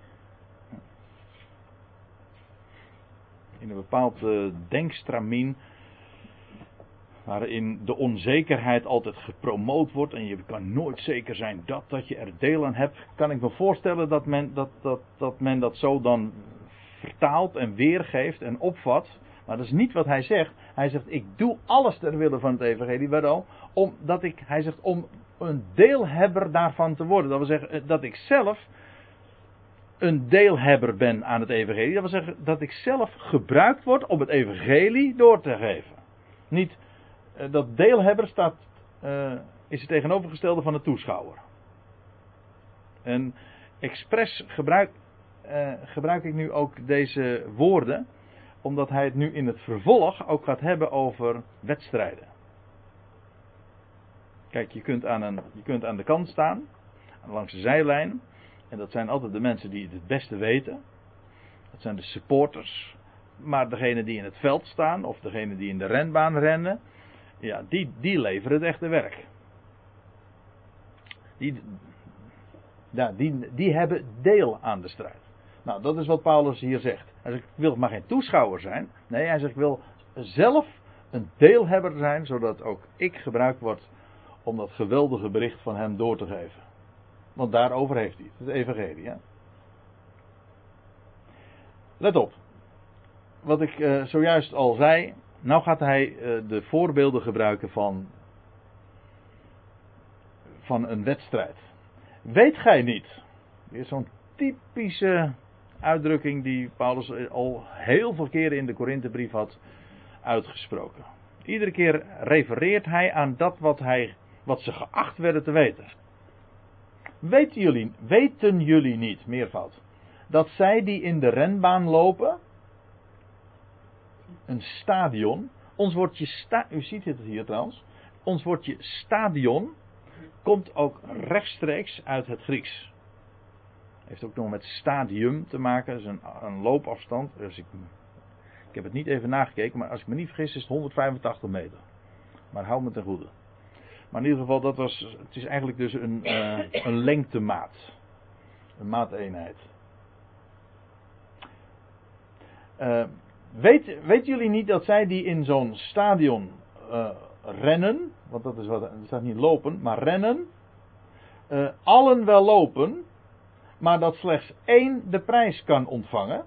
In een bepaald uh, denkstramien waarin de onzekerheid altijd gepromoot wordt en je kan nooit zeker zijn dat, dat je er deel aan hebt, kan ik me voorstellen dat men dat, dat, dat, men dat zo dan vertaalt en weergeeft en opvat. Maar dat is niet wat hij zegt. Hij zegt, ik doe alles ter wille van het evangelie. Waarom? Omdat ik, hij zegt, om een deelhebber daarvan te worden. Dat wil zeggen, eh, dat ik zelf een deelhebber ben aan het evangelie. Dat wil zeggen, dat ik zelf gebruikt word om het evangelie door te geven. Niet dat deelhebber staat, uh, is het tegenovergestelde van de toeschouwer. En expres gebruik, uh, gebruik ik nu ook deze woorden, omdat hij het nu in het vervolg ook gaat hebben over wedstrijden. Kijk, je kunt, aan een, je kunt aan de kant staan, langs de zijlijn. En dat zijn altijd de mensen die het het beste weten. Dat zijn de supporters. Maar degene die in het veld staan, of degene die in de renbaan rennen, ja, die, die leveren het echte werk. Die, ja, die, die hebben deel aan de strijd. Nou, dat is wat Paulus hier zegt. Hij zegt, ik wil maar geen toeschouwer zijn. Nee, hij zegt, ik wil zelf een deelhebber zijn, zodat ook ik gebruikt word om dat geweldige bericht van hem door te geven. Want daarover heeft hij het, het evangelie. Hè? Let op. Wat ik uh, zojuist al zei. Nou gaat hij uh, de voorbeelden gebruiken van, van een wedstrijd. Weet gij niet. Weer zo'n typische uitdrukking die Paulus al heel veel keren in de Korinthebrief had uitgesproken. Iedere keer refereert hij aan dat wat, hij, wat ze geacht werden te weten. Weten jullie, weten jullie niet, meervoud, dat zij die in de renbaan lopen, een stadion, ons woordje sta, u ziet het hier trouwens, ons woordje stadion komt ook rechtstreeks uit het Grieks. Heeft ook nog met stadium te maken, is een, een loopafstand. Dus ik, ik heb het niet even nagekeken, maar als ik me niet vergis is het 185 meter. Maar hou me ten goede. Maar in ieder geval, dat was, het is eigenlijk dus een, uh, een lengtemaat. Een maateenheid. Uh, weet, jullie niet dat zij die in zo'n stadion uh, rennen, want dat is wat, er staat niet lopen, maar rennen, allen wel lopen, maar dat slechts één de prijs kan ontvangen?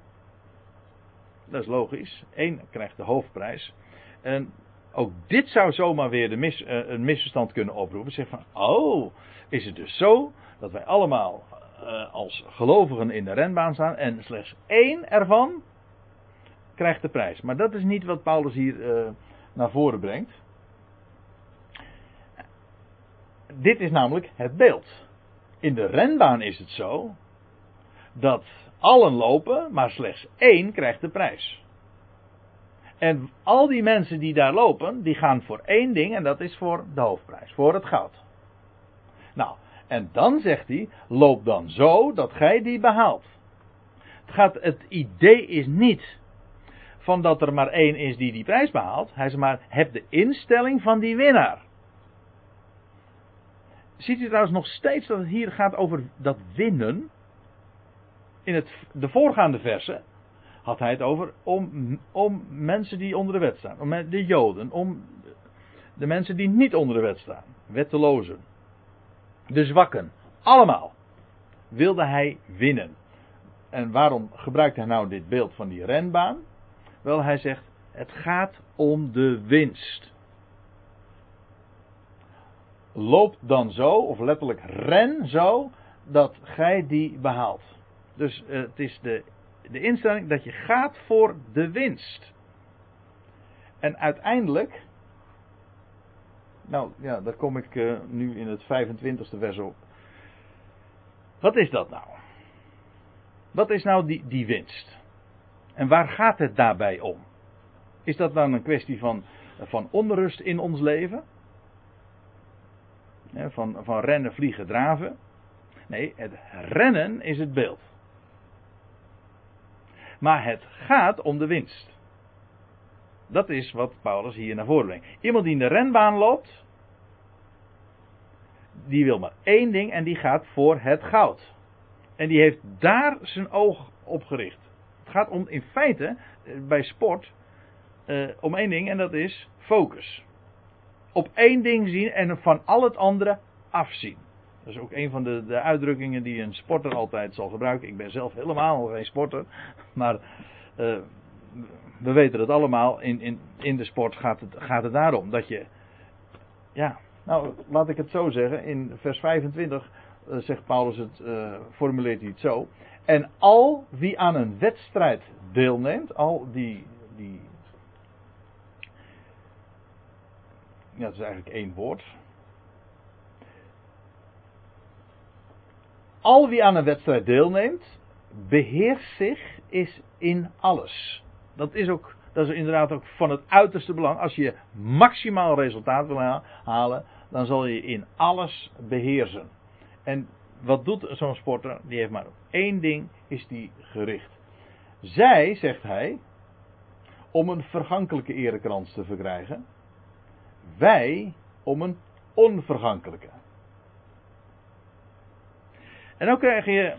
Dat is logisch. Eén krijgt de hoofdprijs. En ook dit zou zomaar weer de uh, een misverstand kunnen oproepen. Zeg van, oh, is het dus zo dat wij allemaal als gelovigen in de renbaan staan en slechts één ervan krijgt de prijs. Maar dat is niet wat Paulus hier uh, naar voren brengt. Dit is namelijk het beeld. In de renbaan is het zo dat allen lopen, maar slechts één krijgt de prijs. En al die mensen die daar lopen, die gaan voor één ding en dat is voor de hoofdprijs, voor het goud. Nou, en dan zegt hij, loop dan zo dat gij die behaalt. Het, gaat, het idee is niet van dat er maar één is die die prijs behaalt. Hij zegt maar, heb de instelling van die winnaar. Ziet u trouwens nog steeds dat het hier gaat over dat winnen? In het, de voorgaande versen had hij het over om, om mensen die onder de wet staan. Om de Joden, om de mensen die niet onder de wet staan. Wettelozen. De zwakken. Allemaal. Wilde hij winnen. En waarom gebruikt hij nou dit beeld van die renbaan? Wel, hij zegt, het gaat om de winst. Loop dan zo, of letterlijk ren zo, dat gij die behaalt. Dus uh, het is de, de instelling dat je gaat voor de winst. En uiteindelijk. Nou ja, daar kom ik uh, nu in het 25e vers op. Wat is dat nou? Wat is nou die, die winst? En waar gaat het daarbij om? Is dat dan een kwestie van, van onrust in ons leven? van, van rennen, vliegen, draven? Nee, het rennen is het beeld. Maar het gaat om de winst. Dat is wat Paulus hier naar voren brengt. Iemand die in de renbaan loopt, die wil maar één ding en die gaat voor het goud. En die heeft daar zijn oog op gericht. Het gaat om in feite eh, bij sport uh, om één ding en dat is focus. Op één ding zien en van al het andere afzien. Dat is ook een van de, de uitdrukkingen die een sporter altijd zal gebruiken. Ik ben zelf helemaal geen sporter. Maar uh, we weten het allemaal. In, in, in de sport gaat het, gaat het daarom. Dat je. Ja, nou laat ik het zo zeggen. In vers 25 uh, zegt Paulus het. Formuleert hij het zo. En al wie aan een wedstrijd deelneemt. Al die. die ja, dat is eigenlijk één woord. al wie aan een wedstrijd deelneemt, beheerst zich, is in alles. Dat is ook, dat is inderdaad ook van het uiterste belang. Als je maximaal resultaat wil halen, dan zal je in alles beheersen. En wat doet zo'n sporter? Die heeft maar één ding is die gericht. Zij, zegt hij, om een vergankelijke erekrans te verkrijgen. Wij om een onvergankelijke. En dan krijg je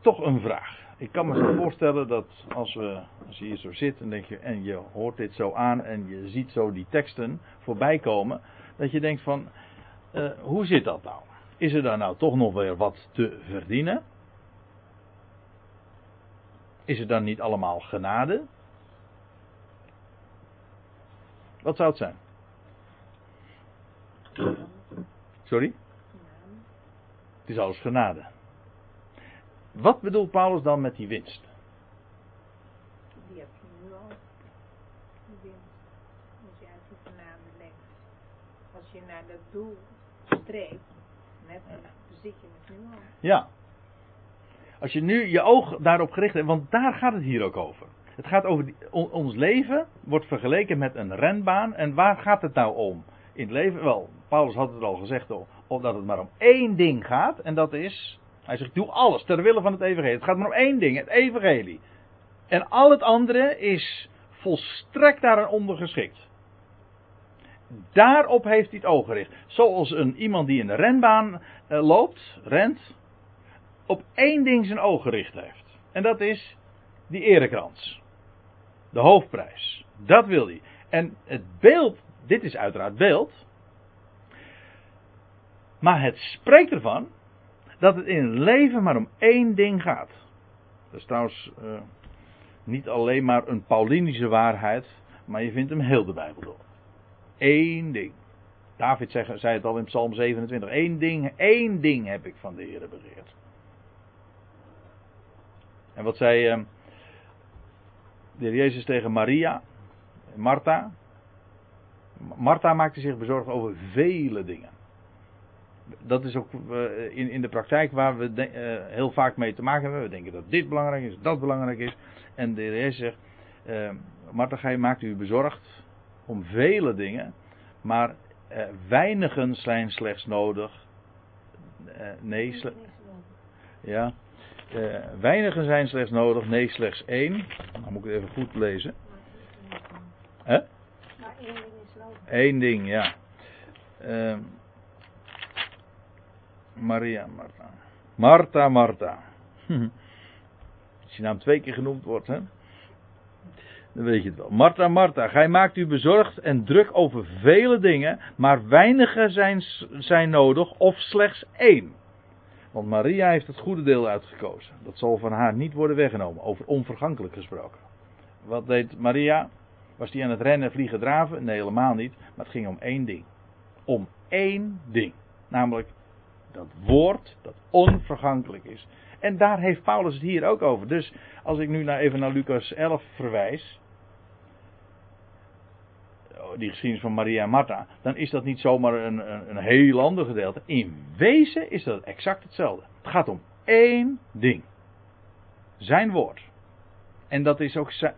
toch een vraag. Ik kan me zo voorstellen dat als, we, als je hier zo zit en, denk je, en je hoort dit zo aan en je ziet zo die teksten voorbij komen, dat je denkt van, uh, hoe zit dat nou? Is er daar nou toch nog weer wat te verdienen? Is het dan niet allemaal genade? Wat zou het zijn? Sorry? Het is alles genade. Wat bedoelt Paulus dan met die winst? Die heb je. Die winst. Als je genade. Als je naar dat doel streeft, bezit je het nu al. Ja. Als je nu je oog daarop gericht hebt, want daar gaat het hier ook over. Het gaat over die, ons leven, wordt vergeleken met een renbaan. En waar gaat het nou om? In het leven, wel, Paulus had het al gezegd, dat het maar om één ding gaat. En dat is, hij zegt, doe alles ter wille van het evangelie. Het gaat maar om één ding, het evangelie. En al het andere is volstrekt daaraan ondergeschikt. Daarop heeft hij het oog gericht. Zoals een, iemand die in de renbaan uh, loopt, rent, op één ding zijn oog gericht heeft. En dat is die erekrans. De hoofdprijs. Dat wil hij. En het beeld, dit is uiteraard beeld. Maar het spreekt ervan dat het in het leven maar om één ding gaat. Dat is trouwens uh, niet alleen maar een Paulinische waarheid, maar je vindt hem heel de Bijbel door. Eén ding. David zei, het al in Psalm 27. Eén ding, één ding heb ik van de Heer begeerd. En wat zei uh, de heer Jezus tegen Maria, Martha? Martha maakte zich bezorgd over vele dingen. Dat is ook uh, in, de praktijk waar we de, uh, heel vaak mee te maken hebben. We denken dat dit belangrijk is, dat belangrijk is. En de heer Jezus zegt, uh, Martha, gij maakt u bezorgd om vele dingen. Maar weinigen zijn slechts nodig. nee, sle ja. Uh, weinigen zijn slechts nodig, nee, slechts één. Dan moet ik het even goed lezen. Hè? Maar één ding is nodig. Eén ding, ja. Uh, Maria, Martha. Martha, Martha. Als je naam twee keer genoemd wordt, hè? Dan weet je het wel. Martha, Martha, gij maakt u bezorgd en druk over vele dingen, maar weinigen zijn, zijn nodig, of slechts één. Want Maria heeft het goede deel uitgekozen. Dat zal van haar niet worden weggenomen. Over onvergankelijk gesproken. Wat deed Maria? Was die aan het rennen, vliegen, draven? Nee, helemaal niet. Maar het ging om één ding. Om één ding. Namelijk dat woord dat onvergankelijk is. En daar heeft Paulus het hier ook over. Dus als ik nu even naar Lucas 11 verwijs. Die geschiedenis van Maria en Martha. Dan is dat niet zomaar een, een, een heel ander gedeelte. In wezen is dat exact hetzelfde. Het gaat om één ding. Zijn woord. En dat is ook zijn,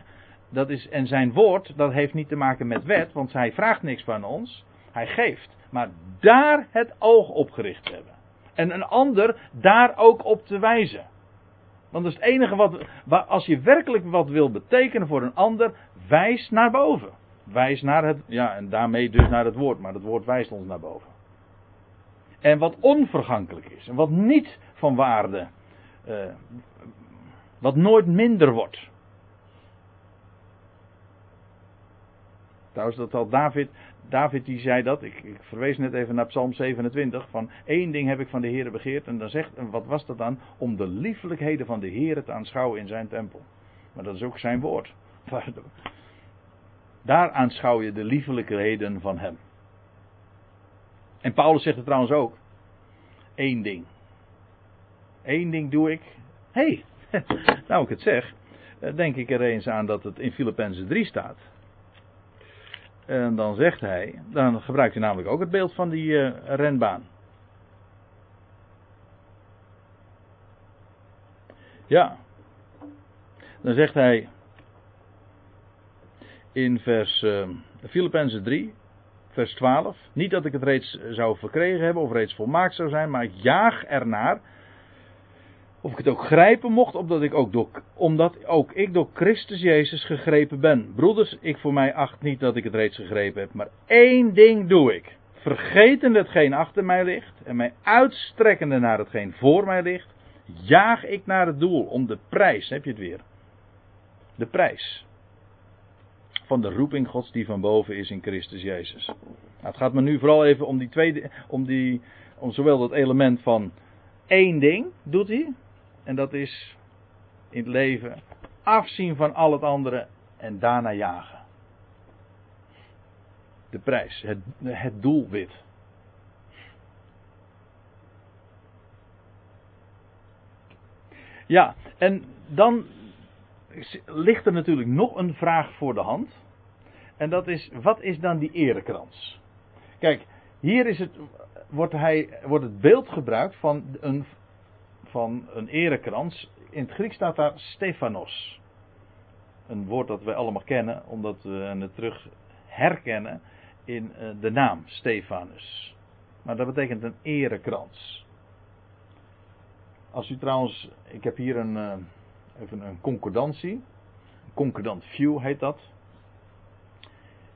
dat is, en zijn woord, dat heeft niet te maken met wet, want hij vraagt niks van ons. Hij geeft. Maar daar het oog op gericht hebben. En een ander daar ook op te wijzen. Want dat is het enige wat, als je werkelijk wat wil betekenen voor een ander, wijs naar boven. Wijs naar het, ja, en daarmee dus naar het woord, maar het woord wijst ons naar boven. En wat onvergankelijk is, en wat niet van waarde, uh, wat nooit minder wordt. Trouwens, dat had David, David die zei dat, ik, ik, verwees net even naar Psalm 27, van één ding heb ik van de Heer begeerd. En dan zegt, en wat was dat dan? Om de liefelijkheden van de Heer te aanschouwen in zijn tempel. Maar dat is ook zijn woord. Daar aanschouw je de liefelijkheden van hem. En Paulus zegt het trouwens ook. Eén ding. Eén ding doe ik. Hey, nou ik het zeg, eh, denk ik er eens aan dat het in Filippenzen 3 staat. En dan zegt hij, dan gebruikt hij namelijk ook het beeld van die uh, renbaan. Ja. Dan zegt hij in vers uh, Filippenzen 3, vers 12. Niet dat ik het reeds zou verkregen hebben of reeds volmaakt zou zijn, maar jaag ernaar. Of ik het ook grijpen mocht, omdat, ik ook door, omdat ook ik door Christus Jezus gegrepen ben. Broeders, ik voor mij acht niet dat ik het reeds gegrepen heb, maar één ding doe ik. Vergetende hetgeen achter mij ligt en mij uitstrekkende naar hetgeen voor mij ligt, jaag ik naar het doel om de prijs, heb je het weer. De prijs van de roeping Gods die van boven is in Christus Jezus. Nou, het gaat me nu vooral even om die tweede, om die, om zowel dat element van één ding doet hij, en dat is in het leven afzien van al het andere en daarna jagen. De prijs, het, het doelwit. Ja, en dan ligt er natuurlijk nog een vraag voor de hand. En dat is, wat is dan die erekrans? Kijk, hier is het, wordt, hij, wordt het beeld gebruikt van een, van een erekrans. In het Grieks staat daar Stephanos. Een woord dat wij allemaal kennen, omdat we het terug herkennen in eh, de naam Stephanus. Maar dat betekent een erekrans. Als u trouwens, ik heb hier een, eh, even een concordantie. Concordant view heet dat.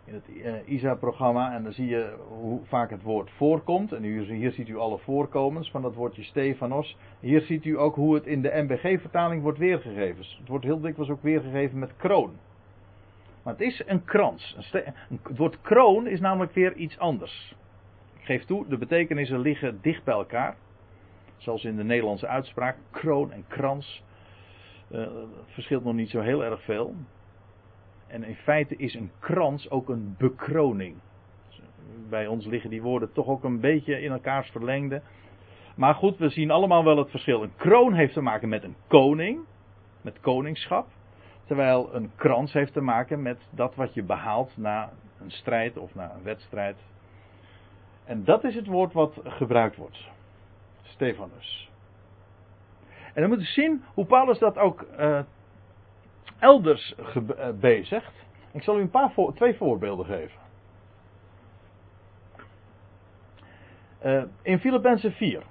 In het uh, ISA-programma. En dan zie je hoe vaak het woord voorkomt. En hier, hier ziet u alle voorkomens van dat woordje Stefanos. Hier ziet u ook hoe het in de MBG-vertaling wordt weergegeven. Het wordt heel dikwijls ook weergegeven met kroon. Maar het is een krans. Het woord kroon is namelijk weer iets anders. Ik geef toe, de betekenissen liggen dicht bij elkaar. Zoals in de Nederlandse uitspraak, kroon en krans. Uh, verschilt nog niet zo heel erg veel. En in feite is een krans ook een bekroning. Bij ons liggen die woorden toch ook een beetje in elkaars verlengde. Maar goed, we zien allemaal wel het verschil. Een kroon heeft te maken met een koning, met koningschap. Terwijl een krans heeft te maken met dat wat je behaalt na een strijd of na een wedstrijd. En dat is het woord wat gebruikt wordt. Stefanus. En dan moet je zien hoe Paulus dat ook uh, elders bezigt. Ik zal u een paar twee voorbeelden geven. Uh, in Filippenzen 4.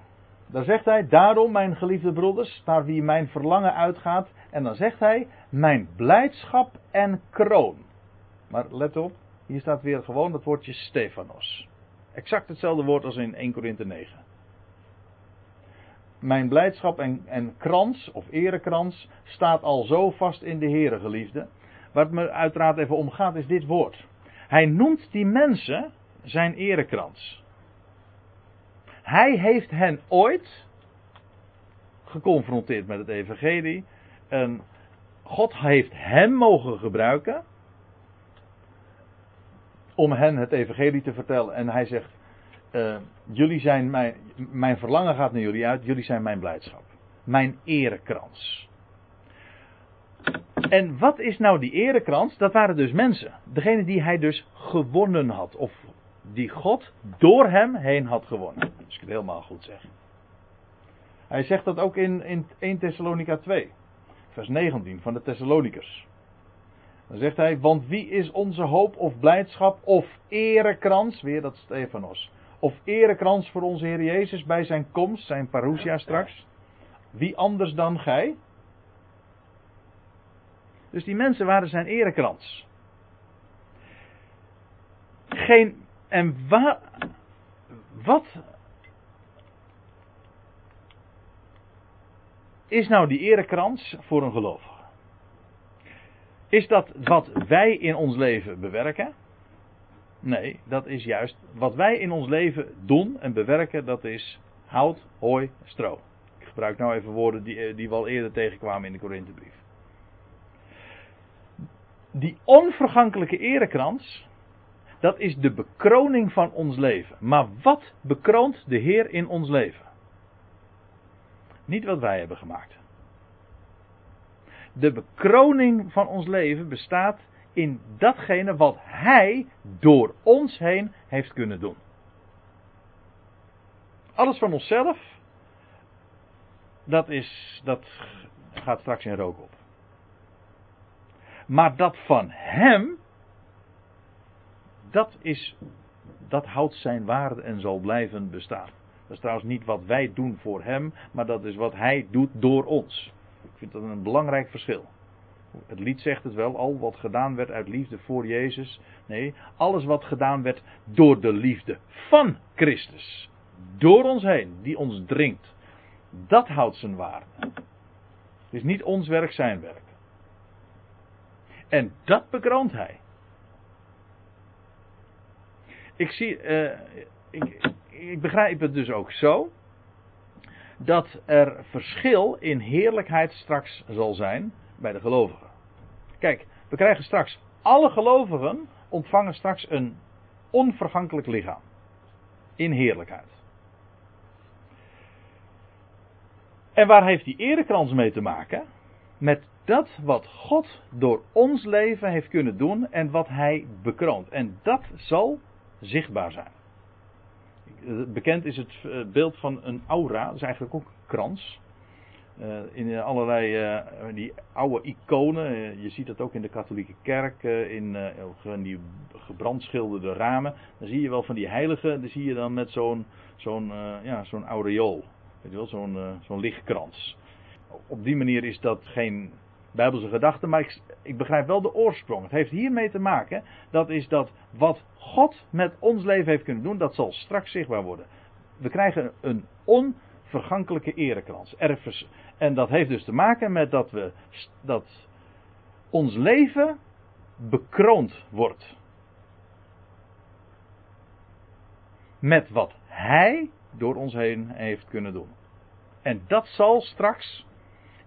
Daar zegt hij, daarom mijn geliefde broeders, naar wie mijn verlangen uitgaat. En dan zegt hij, mijn blijdschap en kroon. Maar let op, hier staat weer gewoon dat woordje Stefanos. Exact hetzelfde woord als in 1 Korinthe 9 mijn blijdschap en, en krans, of erekrans, staat al zo vast in de Here, geliefde. Het me uiteraard even om gaat, is dit woord. Hij noemt die mensen zijn erekrans. Hij heeft hen ooit geconfronteerd met het evangelie. En God heeft hem mogen gebruiken om hen het evangelie te vertellen. En hij zegt, uh, jullie zijn mijn, mijn verlangen gaat naar jullie uit, jullie zijn mijn blijdschap. Mijn erekrans. En wat is nou die erekrans? Dat waren dus mensen. Degene die hij dus gewonnen had. Of die God door hem heen had gewonnen. Als ik het helemaal goed zeg. Hij zegt dat ook in, in 1 Thessalonica 2. Vers 19 van de Thessalonikers. Dan zegt hij, want wie is onze hoop of blijdschap of erekrans? Weer dat Stefanos of erekrans voor onze Heer Jezus bij zijn komst, zijn parousia straks. Wie anders dan gij? Dus die mensen waren zijn erekrans. Geen. En wa, wat. Is nou die erekrans voor een gelovige? Is dat wat wij in ons leven bewerken? Nee, dat is juist wat wij in ons leven doen en bewerken, dat is hout, hooi, stro. Ik gebruik nou even woorden die, eh, die we al eerder tegenkwamen in de Korinthebrief. Die onvergankelijke erekrans, dat is de bekroning van ons leven. Maar wat bekroont de Heer in ons leven? Niet wat wij hebben gemaakt. De bekroning van ons leven bestaat in datgene wat Hij door ons heen heeft kunnen doen. Alles van onszelf, dat, is, dat gaat straks in rook op. Maar dat van Hem, dat is dat houdt zijn waarde en zal blijven bestaan. Dat is trouwens niet wat wij doen voor hem, maar dat is wat hij doet door ons. Ik vind dat een belangrijk verschil. Het lied zegt het wel, al wat gedaan werd uit liefde voor Jezus. Nee, alles wat gedaan werd door de liefde van Christus. Door ons heen, die ons dringt. Dat houdt zijn waarde. Het is niet ons werk, zijn werk. En dat bekroont hij. Ik zie, ik, ik begrijp het dus ook zo. Dat er verschil in heerlijkheid straks zal zijn bij de gelovigen. Kijk, we krijgen straks, alle gelovigen ontvangen straks een onvergankelijk lichaam. In heerlijkheid. En waar heeft die erekrans mee te maken? Met dat wat God door ons leven heeft kunnen doen en wat Hij bekroont. En dat zal zichtbaar zijn. Bekend is het eh, beeld van een aura, dat is eigenlijk ook een krans. Uh, in allerlei uh, die oude iconen, uh, je ziet dat ook in de katholieke kerk, in die gebrandschilderde ramen. Dan zie je wel van die heiligen, dan zie je dan met zo'n zo'n ja, zo'n aureool. Weet je wel, zo'n zo'n lichtkrans. Op die manier is dat geen bijbelse gedachte, maar ik, ik begrijp wel de oorsprong. Het heeft hiermee te maken, dat is dat wat God met ons leven heeft kunnen doen, dat zal straks zichtbaar worden. We krijgen een onvergankelijke erekrans. En dat heeft dus te maken met dat, we, dat ons leven bekroond wordt. Met wat Hij door ons heen heeft kunnen doen. En dat zal straks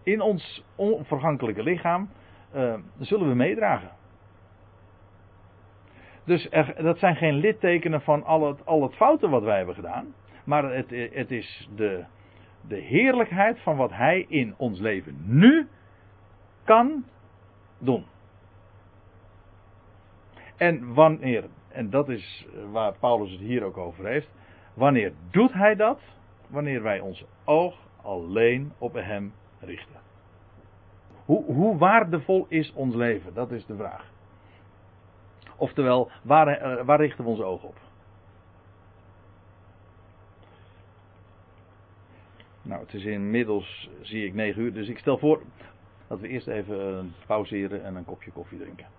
in ons onvergankelijke lichaam, uh, zullen we meedragen. Dus er, dat zijn geen littekenen van al het, al het foute wat wij hebben gedaan. Maar het, het is de, de heerlijkheid van wat Hij in ons leven nu kan doen. En wanneer, en dat is waar Paulus het hier ook over heeft. Wanneer doet Hij dat? Wanneer wij ons oog alleen op Hem richten. Hoe, hoe waardevol is ons leven? Dat is de vraag. Oftewel, waar, eh, waar richten we ons oog op? Nou, het is inmiddels, zie ik, 9 uur. Dus ik stel voor dat we eerst even pauzeren en een kopje koffie drinken.